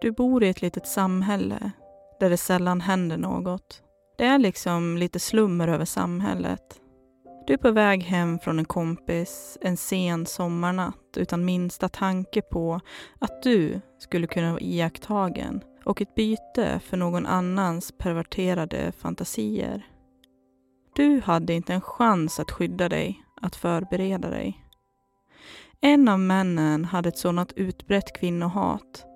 Du bor i ett litet samhälle där det sällan händer något. Det är liksom lite slummer över samhället. Du är på väg hem från en kompis en sen sommarnatt utan minsta tanke på att du skulle kunna vara iakttagen och ett byte för någon annans perverterade fantasier. Du hade inte en chans att skydda dig, att förbereda dig. En av männen hade ett sådant utbrett kvinnohat,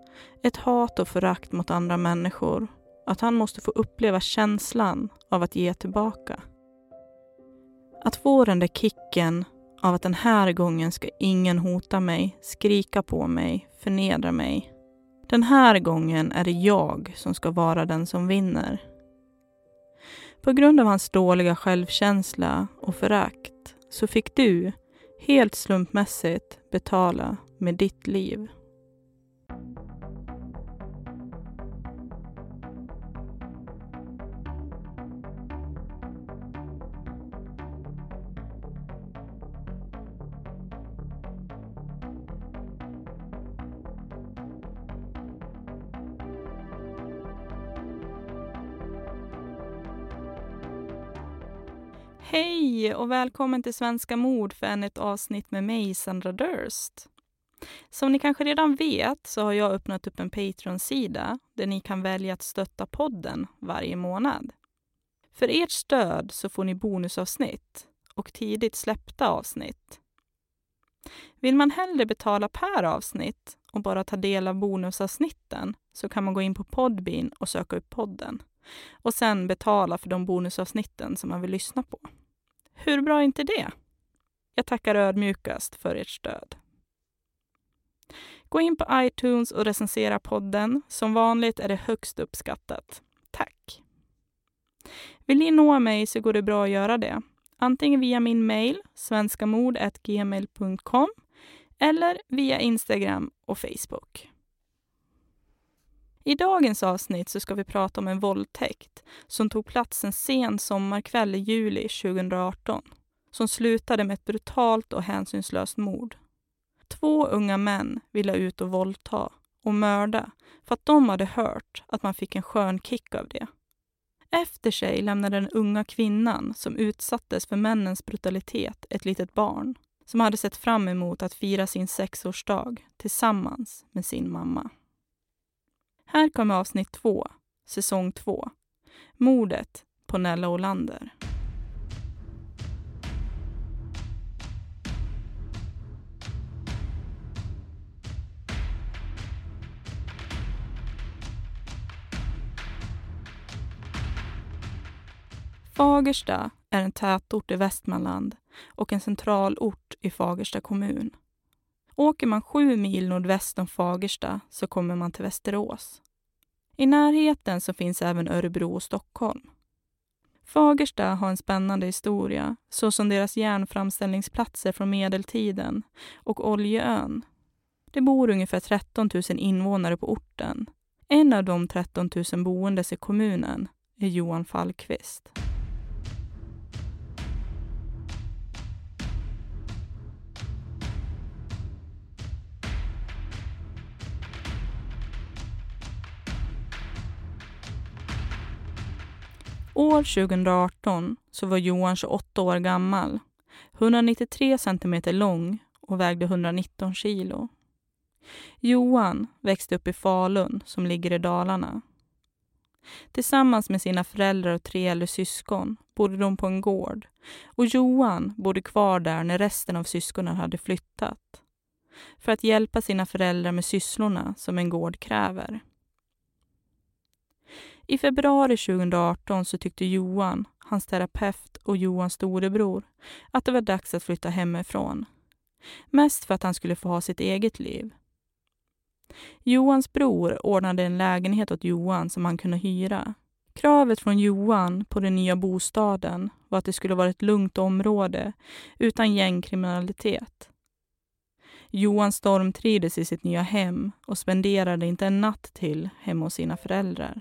ett hat och förakt mot andra människor, att han måste få uppleva känslan av att ge tillbaka. Att få den där kicken av att den här gången ska ingen hota mig, skrika på mig, förnedra mig. Den här gången är det jag som ska vara den som vinner. På grund av hans dåliga självkänsla och förakt så fick du, helt slumpmässigt, betala med ditt liv. Hej och välkommen till Svenska mord för ännu ett avsnitt med mig, Sandra Durst. Som ni kanske redan vet så har jag öppnat upp en Patreon-sida där ni kan välja att stötta podden varje månad. För ert stöd så får ni bonusavsnitt och tidigt släppta avsnitt. Vill man hellre betala per avsnitt och bara ta del av bonusavsnitten så kan man gå in på Podbean och söka upp podden och sen betala för de bonusavsnitten som man vill lyssna på. Hur bra är inte det? Jag tackar ödmjukast för ert stöd. Gå in på iTunes och recensera podden. Som vanligt är det högst uppskattat. Tack! Vill ni nå mig så går det bra att göra det. Antingen via min mail, svenskamord.gmail.com eller via Instagram och Facebook. I dagens avsnitt så ska vi prata om en våldtäkt som tog plats en sen sommarkväll i juli 2018 som slutade med ett brutalt och hänsynslöst mord. Två unga män ville ut och våldta och mörda för att de hade hört att man fick en skön kick av det. Efter sig lämnade den unga kvinnan som utsattes för männens brutalitet ett litet barn som hade sett fram emot att fira sin sexårsdag tillsammans med sin mamma. Här kommer avsnitt två, säsong två. Mordet på Nella Olander. Fagersta är en tätort i Västmanland och en centralort i Fagersta kommun. Åker man sju mil nordväst om Fagersta så kommer man till Västerås. I närheten så finns även Örebro och Stockholm. Fagersta har en spännande historia, såsom deras järnframställningsplatser från medeltiden och Oljeön. Det bor ungefär 13 000 invånare på orten. En av de 13 000 boendes i kommunen är Johan Fallqvist. År 2018 så var Johan 28 år gammal, 193 centimeter lång och vägde 119 kilo. Johan växte upp i Falun som ligger i Dalarna. Tillsammans med sina föräldrar och tre äldre syskon bodde de på en gård och Johan bodde kvar där när resten av syskonen hade flyttat för att hjälpa sina föräldrar med sysslorna som en gård kräver. I februari 2018 så tyckte Johan, hans terapeut och Johans storebror att det var dags att flytta hemifrån. Mest för att han skulle få ha sitt eget liv. Johans bror ordnade en lägenhet åt Johan som han kunde hyra. Kravet från Johan på den nya bostaden var att det skulle vara ett lugnt område utan gängkriminalitet. Johan stormtrivdes i sitt nya hem och spenderade inte en natt till hemma hos sina föräldrar.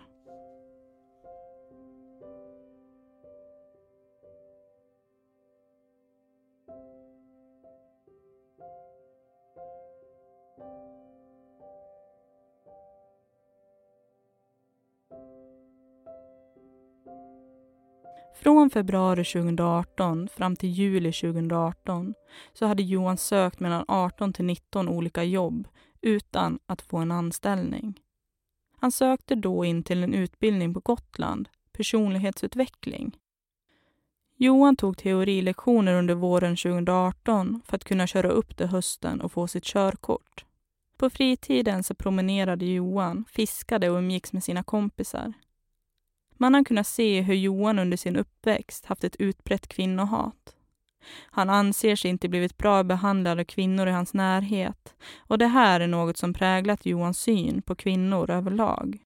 Från februari 2018 fram till juli 2018 så hade Johan sökt mellan 18 till 19 olika jobb utan att få en anställning. Han sökte då in till en utbildning på Gotland, personlighetsutveckling. Johan tog teorilektioner under våren 2018 för att kunna köra upp det hösten och få sitt körkort. På fritiden så promenerade Johan, fiskade och umgicks med sina kompisar. Man har kunnat se hur Johan under sin uppväxt haft ett utbrett kvinnohat. Han anser sig inte blivit bra behandlad av kvinnor i hans närhet och det här är något som präglat Johans syn på kvinnor överlag.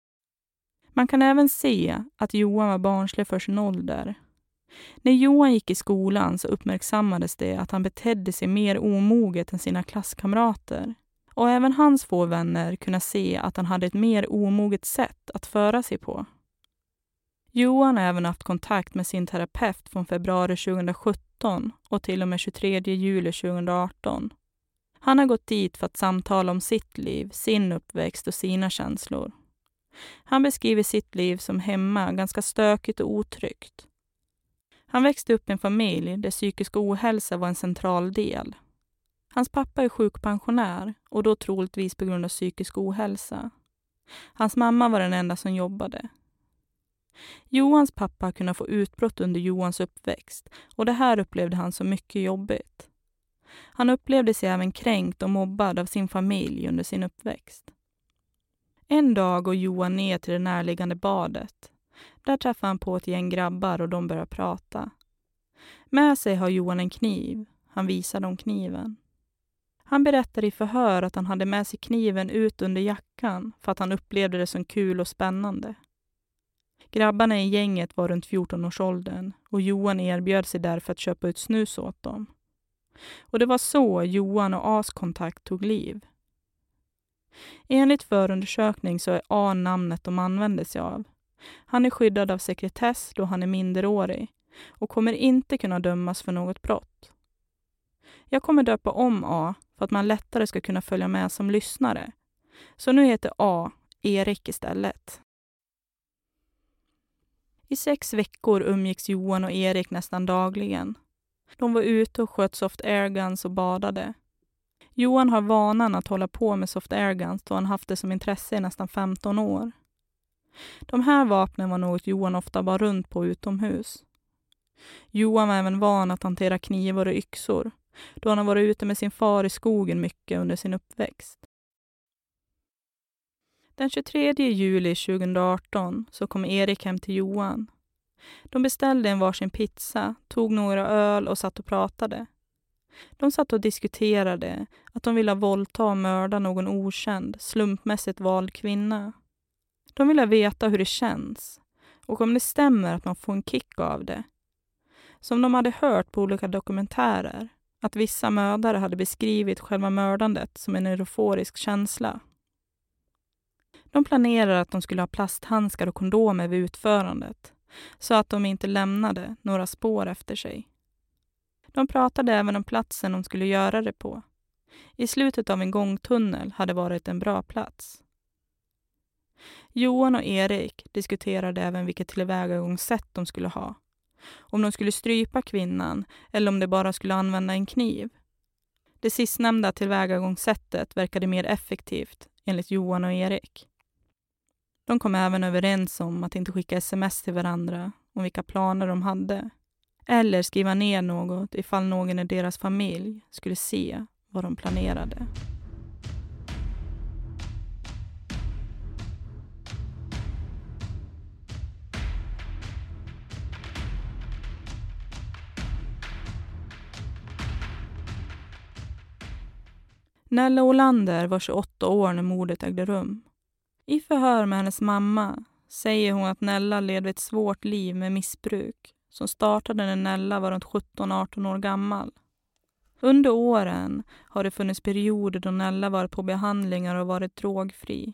Man kan även se att Johan var barnslig för sin ålder. När Johan gick i skolan så uppmärksammades det att han betedde sig mer omoget än sina klasskamrater. Och även hans få vänner kunde se att han hade ett mer omoget sätt att föra sig på. Johan har även haft kontakt med sin terapeut från februari 2017 och till och med 23 juli 2018. Han har gått dit för att samtala om sitt liv, sin uppväxt och sina känslor. Han beskriver sitt liv som hemma ganska stökigt och otryggt. Han växte upp i en familj där psykisk ohälsa var en central del. Hans pappa är sjukpensionär och då troligtvis på grund av psykisk ohälsa. Hans mamma var den enda som jobbade. Johans pappa kunde få utbrott under Johans uppväxt och det här upplevde han som mycket jobbigt. Han upplevde sig även kränkt och mobbad av sin familj under sin uppväxt. En dag går Johan ner till det närliggande badet. Där träffar han på ett gäng grabbar och de börjar prata. Med sig har Johan en kniv. Han visar dem kniven. Han berättar i förhör att han hade med sig kniven ut under jackan för att han upplevde det som kul och spännande. Grabbarna i gänget var runt 14-årsåldern och Johan erbjöd sig därför att köpa ut snus åt dem. Och det var så Johan och As kontakt tog liv. Enligt förundersökning så är A namnet de använde sig av. Han är skyddad av sekretess då han är minderårig och kommer inte kunna dömas för något brott. Jag kommer döpa om A för att man lättare ska kunna följa med som lyssnare. Så nu heter A Erik istället. I sex veckor umgicks Johan och Erik nästan dagligen. De var ute och sköt soft airguns och badade. Johan har vanan att hålla på med soft airguns då han haft det som intresse i nästan 15 år. De här vapnen var något Johan ofta bar runt på utomhus. Johan var även van att hantera knivar och yxor då han har varit ute med sin far i skogen mycket under sin uppväxt. Den 23 juli 2018 så kom Erik hem till Johan. De beställde en varsin pizza, tog några öl och satt och pratade. De satt och diskuterade att de ville våldta och mörda någon okänd, slumpmässigt vald kvinna. De ville veta hur det känns och om det stämmer att man får en kick av det. Som de hade hört på olika dokumentärer, att vissa mördare hade beskrivit själva mördandet som en euforisk känsla. De planerade att de skulle ha plasthandskar och kondomer vid utförandet så att de inte lämnade några spår efter sig. De pratade även om platsen de skulle göra det på. I slutet av en gångtunnel hade varit en bra plats. Johan och Erik diskuterade även vilket tillvägagångssätt de skulle ha. Om de skulle strypa kvinnan eller om de bara skulle använda en kniv. Det sistnämnda tillvägagångssättet verkade mer effektivt, enligt Johan och Erik. De kom även överens om att inte skicka sms till varandra om vilka planer de hade. Eller skriva ner något ifall någon i deras familj skulle se vad de planerade. Nella Olander var 28 år när mordet ägde rum. I förhör med hennes mamma säger hon att Nella levde ett svårt liv med missbruk som startade när Nella var runt 17-18 år gammal. Under åren har det funnits perioder då Nella varit på behandlingar och varit drogfri.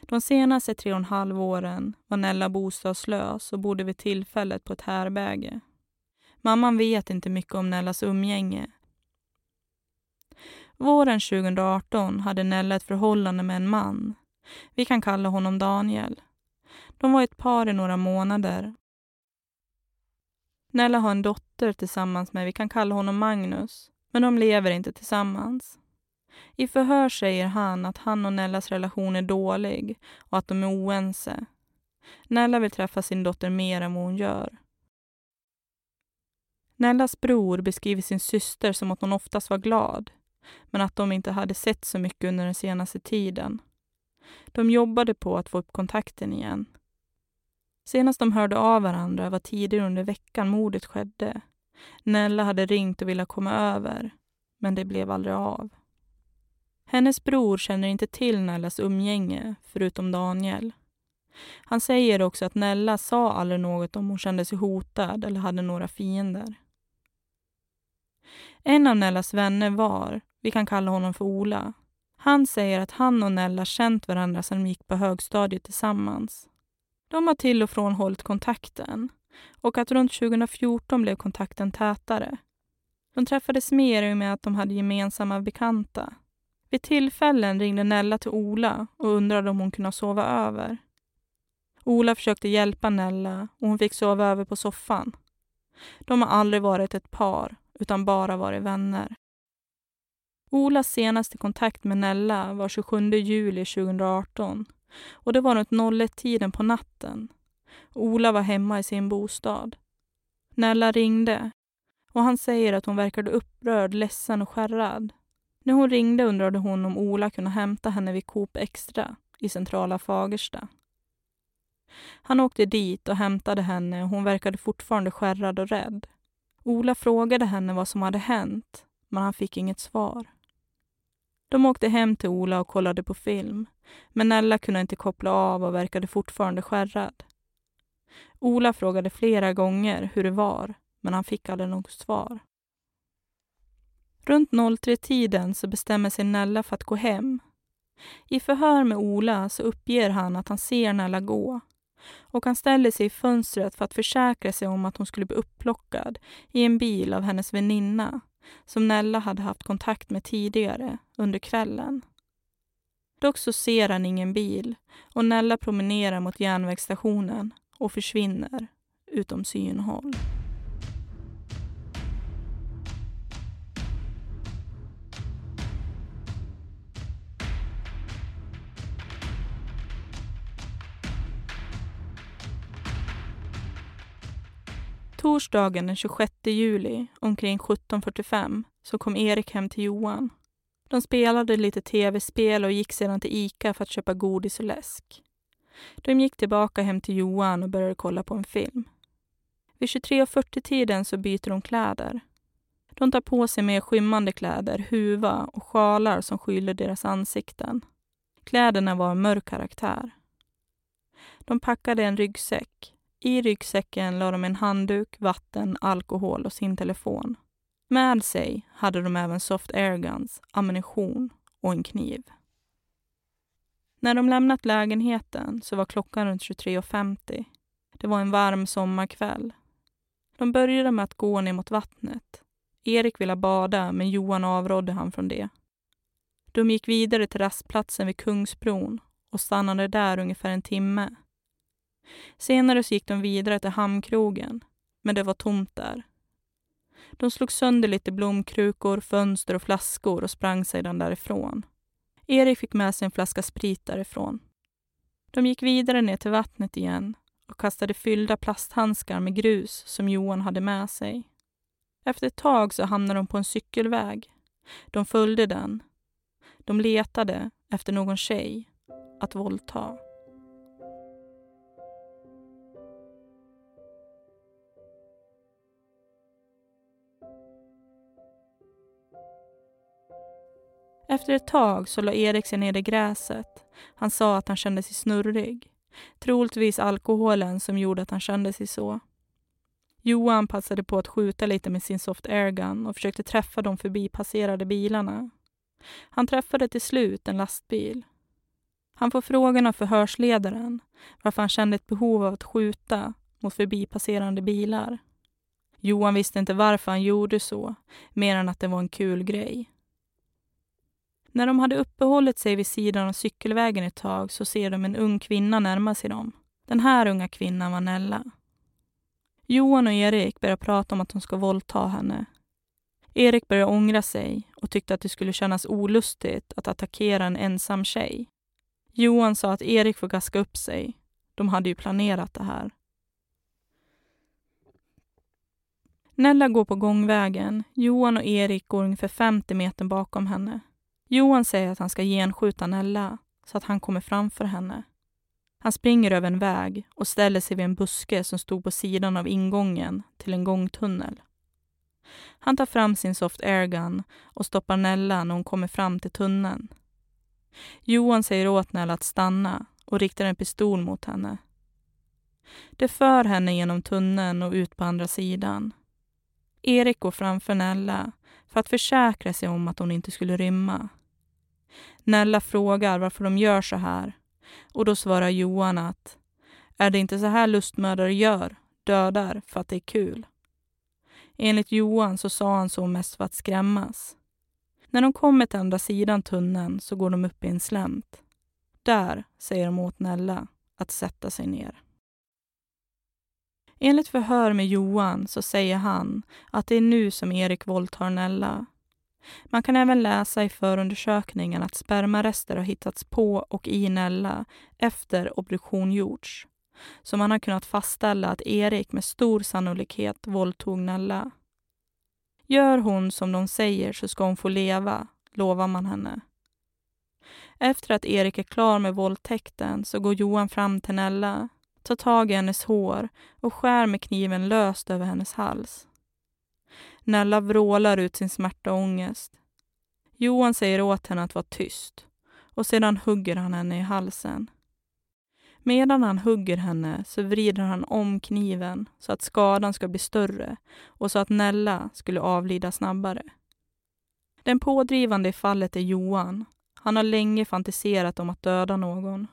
De senaste tre och en halv åren var Nella bostadslös och bodde vid tillfället på ett härbäge. Mamman vet inte mycket om Nellas umgänge. Våren 2018 hade Nella ett förhållande med en man. Vi kan kalla honom Daniel. De var ett par i några månader. Nella har en dotter tillsammans med, vi kan kalla honom Magnus, men de lever inte tillsammans. I förhör säger han att han och Nellas relation är dålig och att de är oense. Nella vill träffa sin dotter mer än vad hon gör. Nellas bror beskriver sin syster som att hon oftast var glad, men att de inte hade sett så mycket under den senaste tiden. De jobbade på att få upp kontakten igen. Senast de hörde av varandra var tidigare under veckan mordet skedde. Nella hade ringt och ville komma över, men det blev aldrig av. Hennes bror känner inte till Nellas umgänge, förutom Daniel. Han säger också att Nella sa aldrig något om hon kände sig hotad eller hade några fiender. En av Nellas vänner var, vi kan kalla honom för Ola. Han säger att han och Nella känt varandra sedan de gick på högstadiet tillsammans. De har till och från hållit kontakten och att runt 2014 blev kontakten tätare. De träffades mer i och med att de hade gemensamma bekanta. Vid tillfällen ringde Nella till Ola och undrade om hon kunde sova över. Ola försökte hjälpa Nella och hon fick sova över på soffan. De har aldrig varit ett par, utan bara varit vänner. Olas senaste kontakt med Nella var 27 juli 2018 och det var runt 01-tiden på natten. Ola var hemma i sin bostad. Nella ringde och han säger att hon verkade upprörd, ledsen och skärrad. När hon ringde undrade hon om Ola kunde hämta henne vid Coop Extra i centrala Fagersta. Han åkte dit och hämtade henne och hon verkade fortfarande skärrad och rädd. Ola frågade henne vad som hade hänt, men han fick inget svar. De åkte hem till Ola och kollade på film, men Nella kunde inte koppla av och verkade fortfarande skärrad. Ola frågade flera gånger hur det var, men han fick aldrig något svar. Runt 03-tiden så bestämmer sig Nella för att gå hem. I förhör med Ola så uppger han att han ser Nella gå och han ställer sig i fönstret för att försäkra sig om att hon skulle bli upplockad i en bil av hennes väninna som Nella hade haft kontakt med tidigare under kvällen. Dock så ser han ingen bil och Nella promenerar mot järnvägsstationen och försvinner utom synhåll. Torsdagen den 26 juli omkring 17.45 så kom Erik hem till Johan. De spelade lite tv-spel och gick sedan till Ica för att köpa godis och läsk. De gick tillbaka hem till Johan och började kolla på en film. Vid 23.40-tiden så byter de kläder. De tar på sig mer skymmande kläder, huva och sjalar som skyller deras ansikten. Kläderna var av mörk karaktär. De packade en ryggsäck i ryggsäcken la de en handduk, vatten, alkohol och sin telefon. Med sig hade de även soft airguns, ammunition och en kniv. När de lämnat lägenheten så var klockan runt 23.50. Det var en varm sommarkväll. De började med att gå ner mot vattnet. Erik ville bada, men Johan avrådde han från det. De gick vidare till rastplatsen vid Kungsbron och stannade där ungefär en timme Senare så gick de vidare till hamnkrogen, men det var tomt där. De slog sönder lite blomkrukor, fönster och flaskor och sprang sedan därifrån. Erik fick med sig en flaska sprit därifrån. De gick vidare ner till vattnet igen och kastade fyllda plasthandskar med grus som Johan hade med sig. Efter ett tag så hamnade de på en cykelväg. De följde den. De letade efter någon tjej att våldta. Efter ett tag så la Erik sig ner i gräset. Han sa att han kände sig snurrig. Troligtvis alkoholen som gjorde att han kände sig så. Johan passade på att skjuta lite med sin soft airgun och försökte träffa de förbipasserade bilarna. Han träffade till slut en lastbil. Han får frågan av förhörsledaren varför han kände ett behov av att skjuta mot förbipasserande bilar. Johan visste inte varför han gjorde så, mer än att det var en kul grej. När de hade uppehållit sig vid sidan av cykelvägen ett tag så ser de en ung kvinna närma sig dem. Den här unga kvinnan var Nella. Johan och Erik börjar prata om att de ska våldta henne. Erik börjar ångra sig och tyckte att det skulle kännas olustigt att attackera en ensam tjej. Johan sa att Erik får gaska upp sig. De hade ju planerat det här. Nella går på gångvägen. Johan och Erik går ungefär 50 meter bakom henne. Johan säger att han ska genskjuta Nella så att han kommer framför henne. Han springer över en väg och ställer sig vid en buske som stod på sidan av ingången till en gångtunnel. Han tar fram sin soft airgun och stoppar Nella när hon kommer fram till tunneln. Johan säger åt Nella att stanna och riktar en pistol mot henne. Det för henne genom tunneln och ut på andra sidan. Erik går framför Nella för att försäkra sig om att hon inte skulle rymma. Nella frågar varför de gör så här och då svarar Johan att är det inte så här lustmördare gör, dödar för att det är kul? Enligt Johan så sa han så mest för att skrämmas. När de kommer till andra sidan tunneln så går de upp i en slänt. Där säger de åt Nella att sätta sig ner. Enligt förhör med Johan så säger han att det är nu som Erik våldtar Nella. Man kan även läsa i förundersökningen att spermarester har hittats på och i Nella efter obduktion gjorts. Så man har kunnat fastställa att Erik med stor sannolikhet våldtog Nella. Gör hon som de säger så ska hon få leva, lovar man henne. Efter att Erik är klar med våldtäkten så går Johan fram till Nella tar tag i hennes hår och skär med kniven löst över hennes hals. Nella vrålar ut sin smärta och ångest. Johan säger åt henne att vara tyst och sedan hugger han henne i halsen. Medan han hugger henne så vrider han om kniven så att skadan ska bli större och så att Nella skulle avlida snabbare. Den pådrivande i fallet är Johan. Han har länge fantiserat om att döda någon.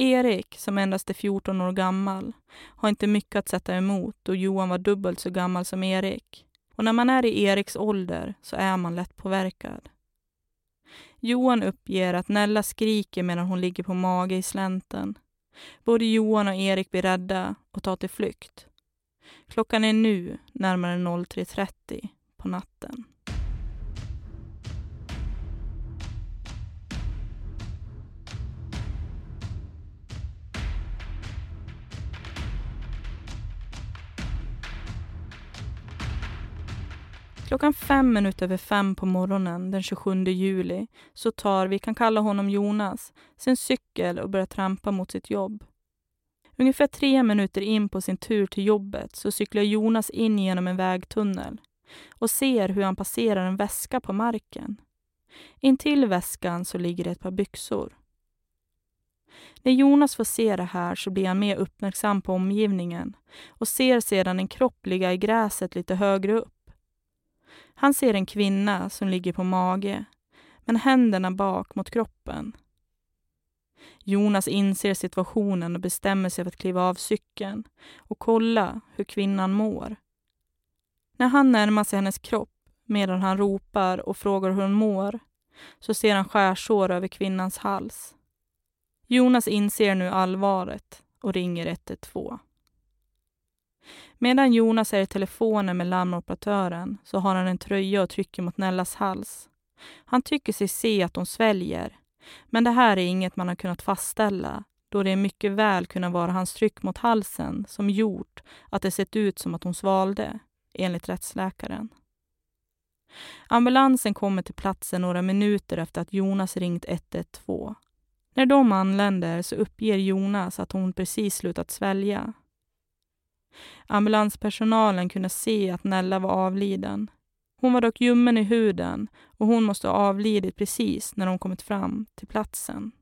Erik, som endast är 14 år gammal, har inte mycket att sätta emot och Johan var dubbelt så gammal som Erik. Och när man är i Eriks ålder så är man lätt påverkad. Johan uppger att Nella skriker medan hon ligger på mage i slänten. Både Johan och Erik blir rädda och tar till flykt. Klockan är nu närmare 03.30 på natten. Klockan fem minuter över fem på morgonen den 27 juli så tar, vi kan kalla honom Jonas, sin cykel och börjar trampa mot sitt jobb. Ungefär tre minuter in på sin tur till jobbet så cyklar Jonas in genom en vägtunnel och ser hur han passerar en väska på marken. Intill väskan så ligger det ett par byxor. När Jonas får se det här så blir han mer uppmärksam på omgivningen och ser sedan en kropp ligga i gräset lite högre upp. Han ser en kvinna som ligger på mage, men händerna bak mot kroppen. Jonas inser situationen och bestämmer sig för att kliva av cykeln och kolla hur kvinnan mår. När han närmar sig hennes kropp medan han ropar och frågar hur hon mår så ser han skärsår över kvinnans hals. Jonas inser nu allvaret och ringer 112. Medan Jonas är i telefonen med larmoperatören så har han en tröja och trycker mot Nellas hals. Han tycker sig se att hon sväljer, men det här är inget man har kunnat fastställa då det mycket väl kunna vara hans tryck mot halsen som gjort att det sett ut som att hon svalde, enligt rättsläkaren. Ambulansen kommer till platsen några minuter efter att Jonas ringt 112. När de anländer så uppger Jonas att hon precis slutat svälja Ambulanspersonalen kunde se att Nella var avliden. Hon var dock ljummen i huden och hon måste ha avlidit precis när de kommit fram till platsen.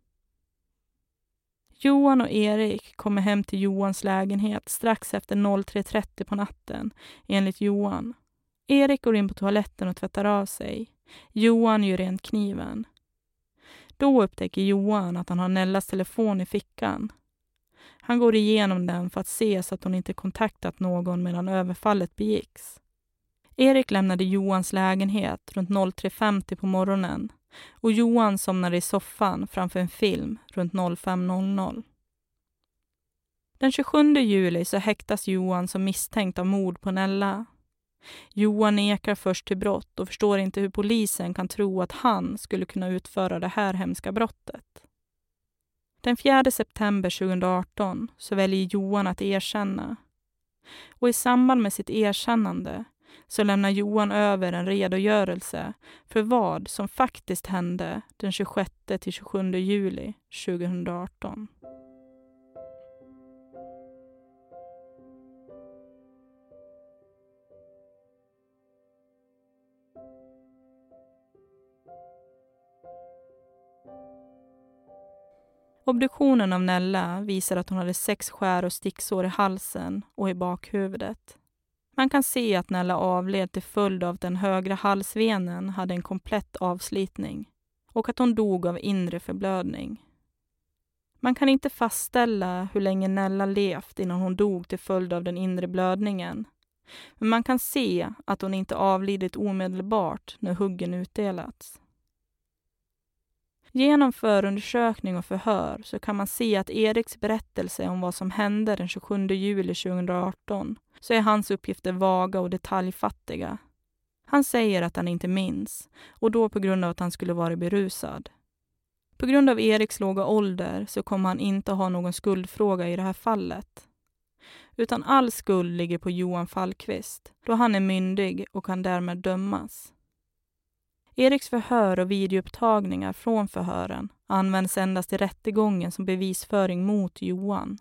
Johan och Erik kommer hem till Johans lägenhet strax efter 03.30 på natten, enligt Johan. Erik går in på toaletten och tvättar av sig. Johan gör rent kniven. Då upptäcker Johan att han har Nellas telefon i fickan. Han går igenom den för att se så att hon inte kontaktat någon medan överfallet begicks. Erik lämnade Johans lägenhet runt 03.50 på morgonen och Johan somnade i soffan framför en film runt 05.00. Den 27 juli så häktas Johan som misstänkt av mord på Nella. Johan nekar först till brott och förstår inte hur polisen kan tro att han skulle kunna utföra det här hemska brottet. Den 4 september 2018 så väljer Johan att erkänna. Och i samband med sitt erkännande så lämnar Johan över en redogörelse för vad som faktiskt hände den 26 till 27 juli 2018. Obduktionen av Nella visar att hon hade sex skär och sticksår i halsen och i bakhuvudet. Man kan se att Nella avled till följd av att den högra halsvenen hade en komplett avslitning och att hon dog av inre förblödning. Man kan inte fastställa hur länge Nella levt innan hon dog till följd av den inre blödningen. Men man kan se att hon inte avlidit omedelbart när huggen utdelats. Genom förundersökning och förhör så kan man se att Eriks berättelse om vad som hände den 27 juli 2018 så är hans uppgifter vaga och detaljfattiga. Han säger att han inte minns och då på grund av att han skulle vara berusad. På grund av Eriks låga ålder så kommer han inte ha någon skuldfråga i det här fallet. Utan all skuld ligger på Johan Fallqvist då han är myndig och kan därmed dömas. Eriks förhör och videoupptagningar från förhören används endast i rättegången som bevisföring mot Johan.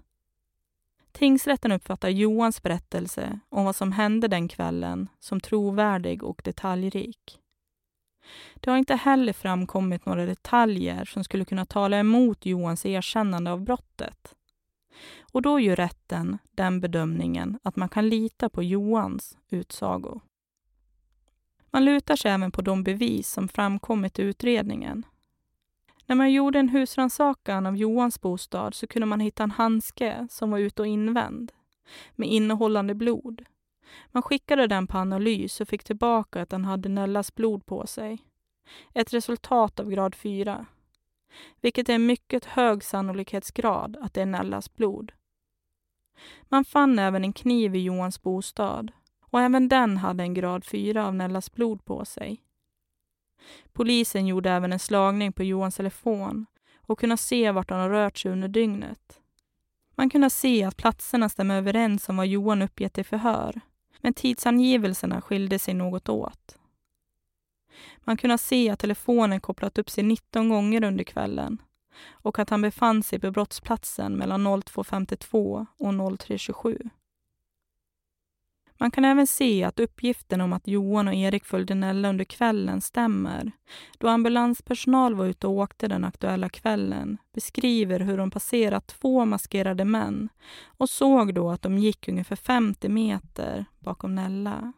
Tingsrätten uppfattar Johans berättelse om vad som hände den kvällen som trovärdig och detaljrik. Det har inte heller framkommit några detaljer som skulle kunna tala emot Johans erkännande av brottet. Och då gör rätten den bedömningen att man kan lita på Johans utsago. Man lutar sig även på de bevis som framkommit i utredningen. När man gjorde en husrannsakan av Johans bostad så kunde man hitta en handske som var ut och invänd med innehållande blod. Man skickade den på analys och fick tillbaka att den hade Nellas blod på sig. Ett resultat av grad 4, vilket är en mycket hög sannolikhetsgrad att det är Nellas blod. Man fann även en kniv i Johans bostad och även den hade en grad 4 av Nellas blod på sig. Polisen gjorde även en slagning på Johans telefon och kunde se vart han har rört sig under dygnet. Man kunde se att platserna stämmer överens om vad Johan uppgett i förhör, men tidsangivelserna skilde sig något åt. Man kunde se att telefonen kopplat upp sig 19 gånger under kvällen och att han befann sig på brottsplatsen mellan 02.52 och 03.27. Man kan även se att uppgiften om att Johan och Erik följde Nella under kvällen stämmer, då ambulanspersonal var ute och åkte den aktuella kvällen beskriver hur de passerat två maskerade män och såg då att de gick ungefär 50 meter bakom Nella.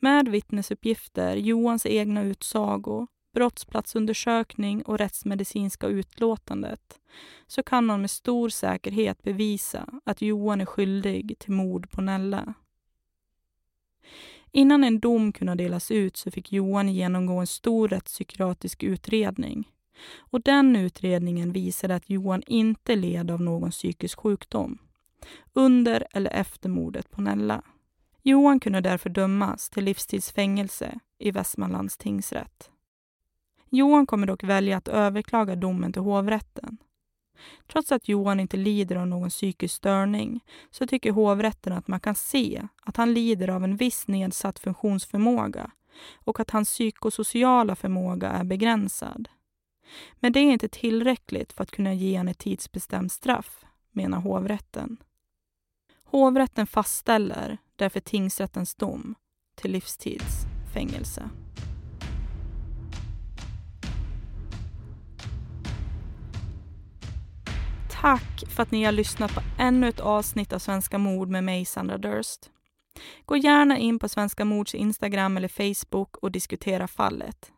Med vittnesuppgifter, Johans egna utsago brottsplatsundersökning och rättsmedicinska utlåtandet så kan man med stor säkerhet bevisa att Johan är skyldig till mord på Nella. Innan en dom kunde delas ut så fick Johan genomgå en stor rättspsykiatrisk utredning. Och den utredningen visade att Johan inte led av någon psykisk sjukdom under eller efter mordet på Nella. Johan kunde därför dömas till livstidsfängelse i Västmanlands tingsrätt. Johan kommer dock välja att överklaga domen till hovrätten. Trots att Johan inte lider av någon psykisk störning så tycker hovrätten att man kan se att han lider av en viss nedsatt funktionsförmåga och att hans psykosociala förmåga är begränsad. Men det är inte tillräckligt för att kunna ge honom ett tidsbestämt straff, menar hovrätten. Hovrätten fastställer därför tingsrättens dom till livstidsfängelse. Tack för att ni har lyssnat på ännu ett avsnitt av Svenska mord med mig, Sandra Durst. Gå gärna in på Svenska mords Instagram eller Facebook och diskutera fallet.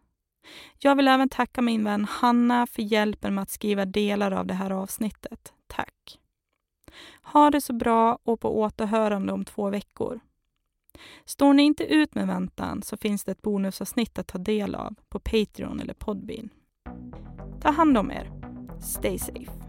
Jag vill även tacka min vän Hanna för hjälpen med att skriva delar av det här avsnittet. Tack! Ha det så bra och på återhörande om två veckor. Står ni inte ut med väntan så finns det ett bonusavsnitt att ta del av på Patreon eller Podbean. Ta hand om er. Stay safe.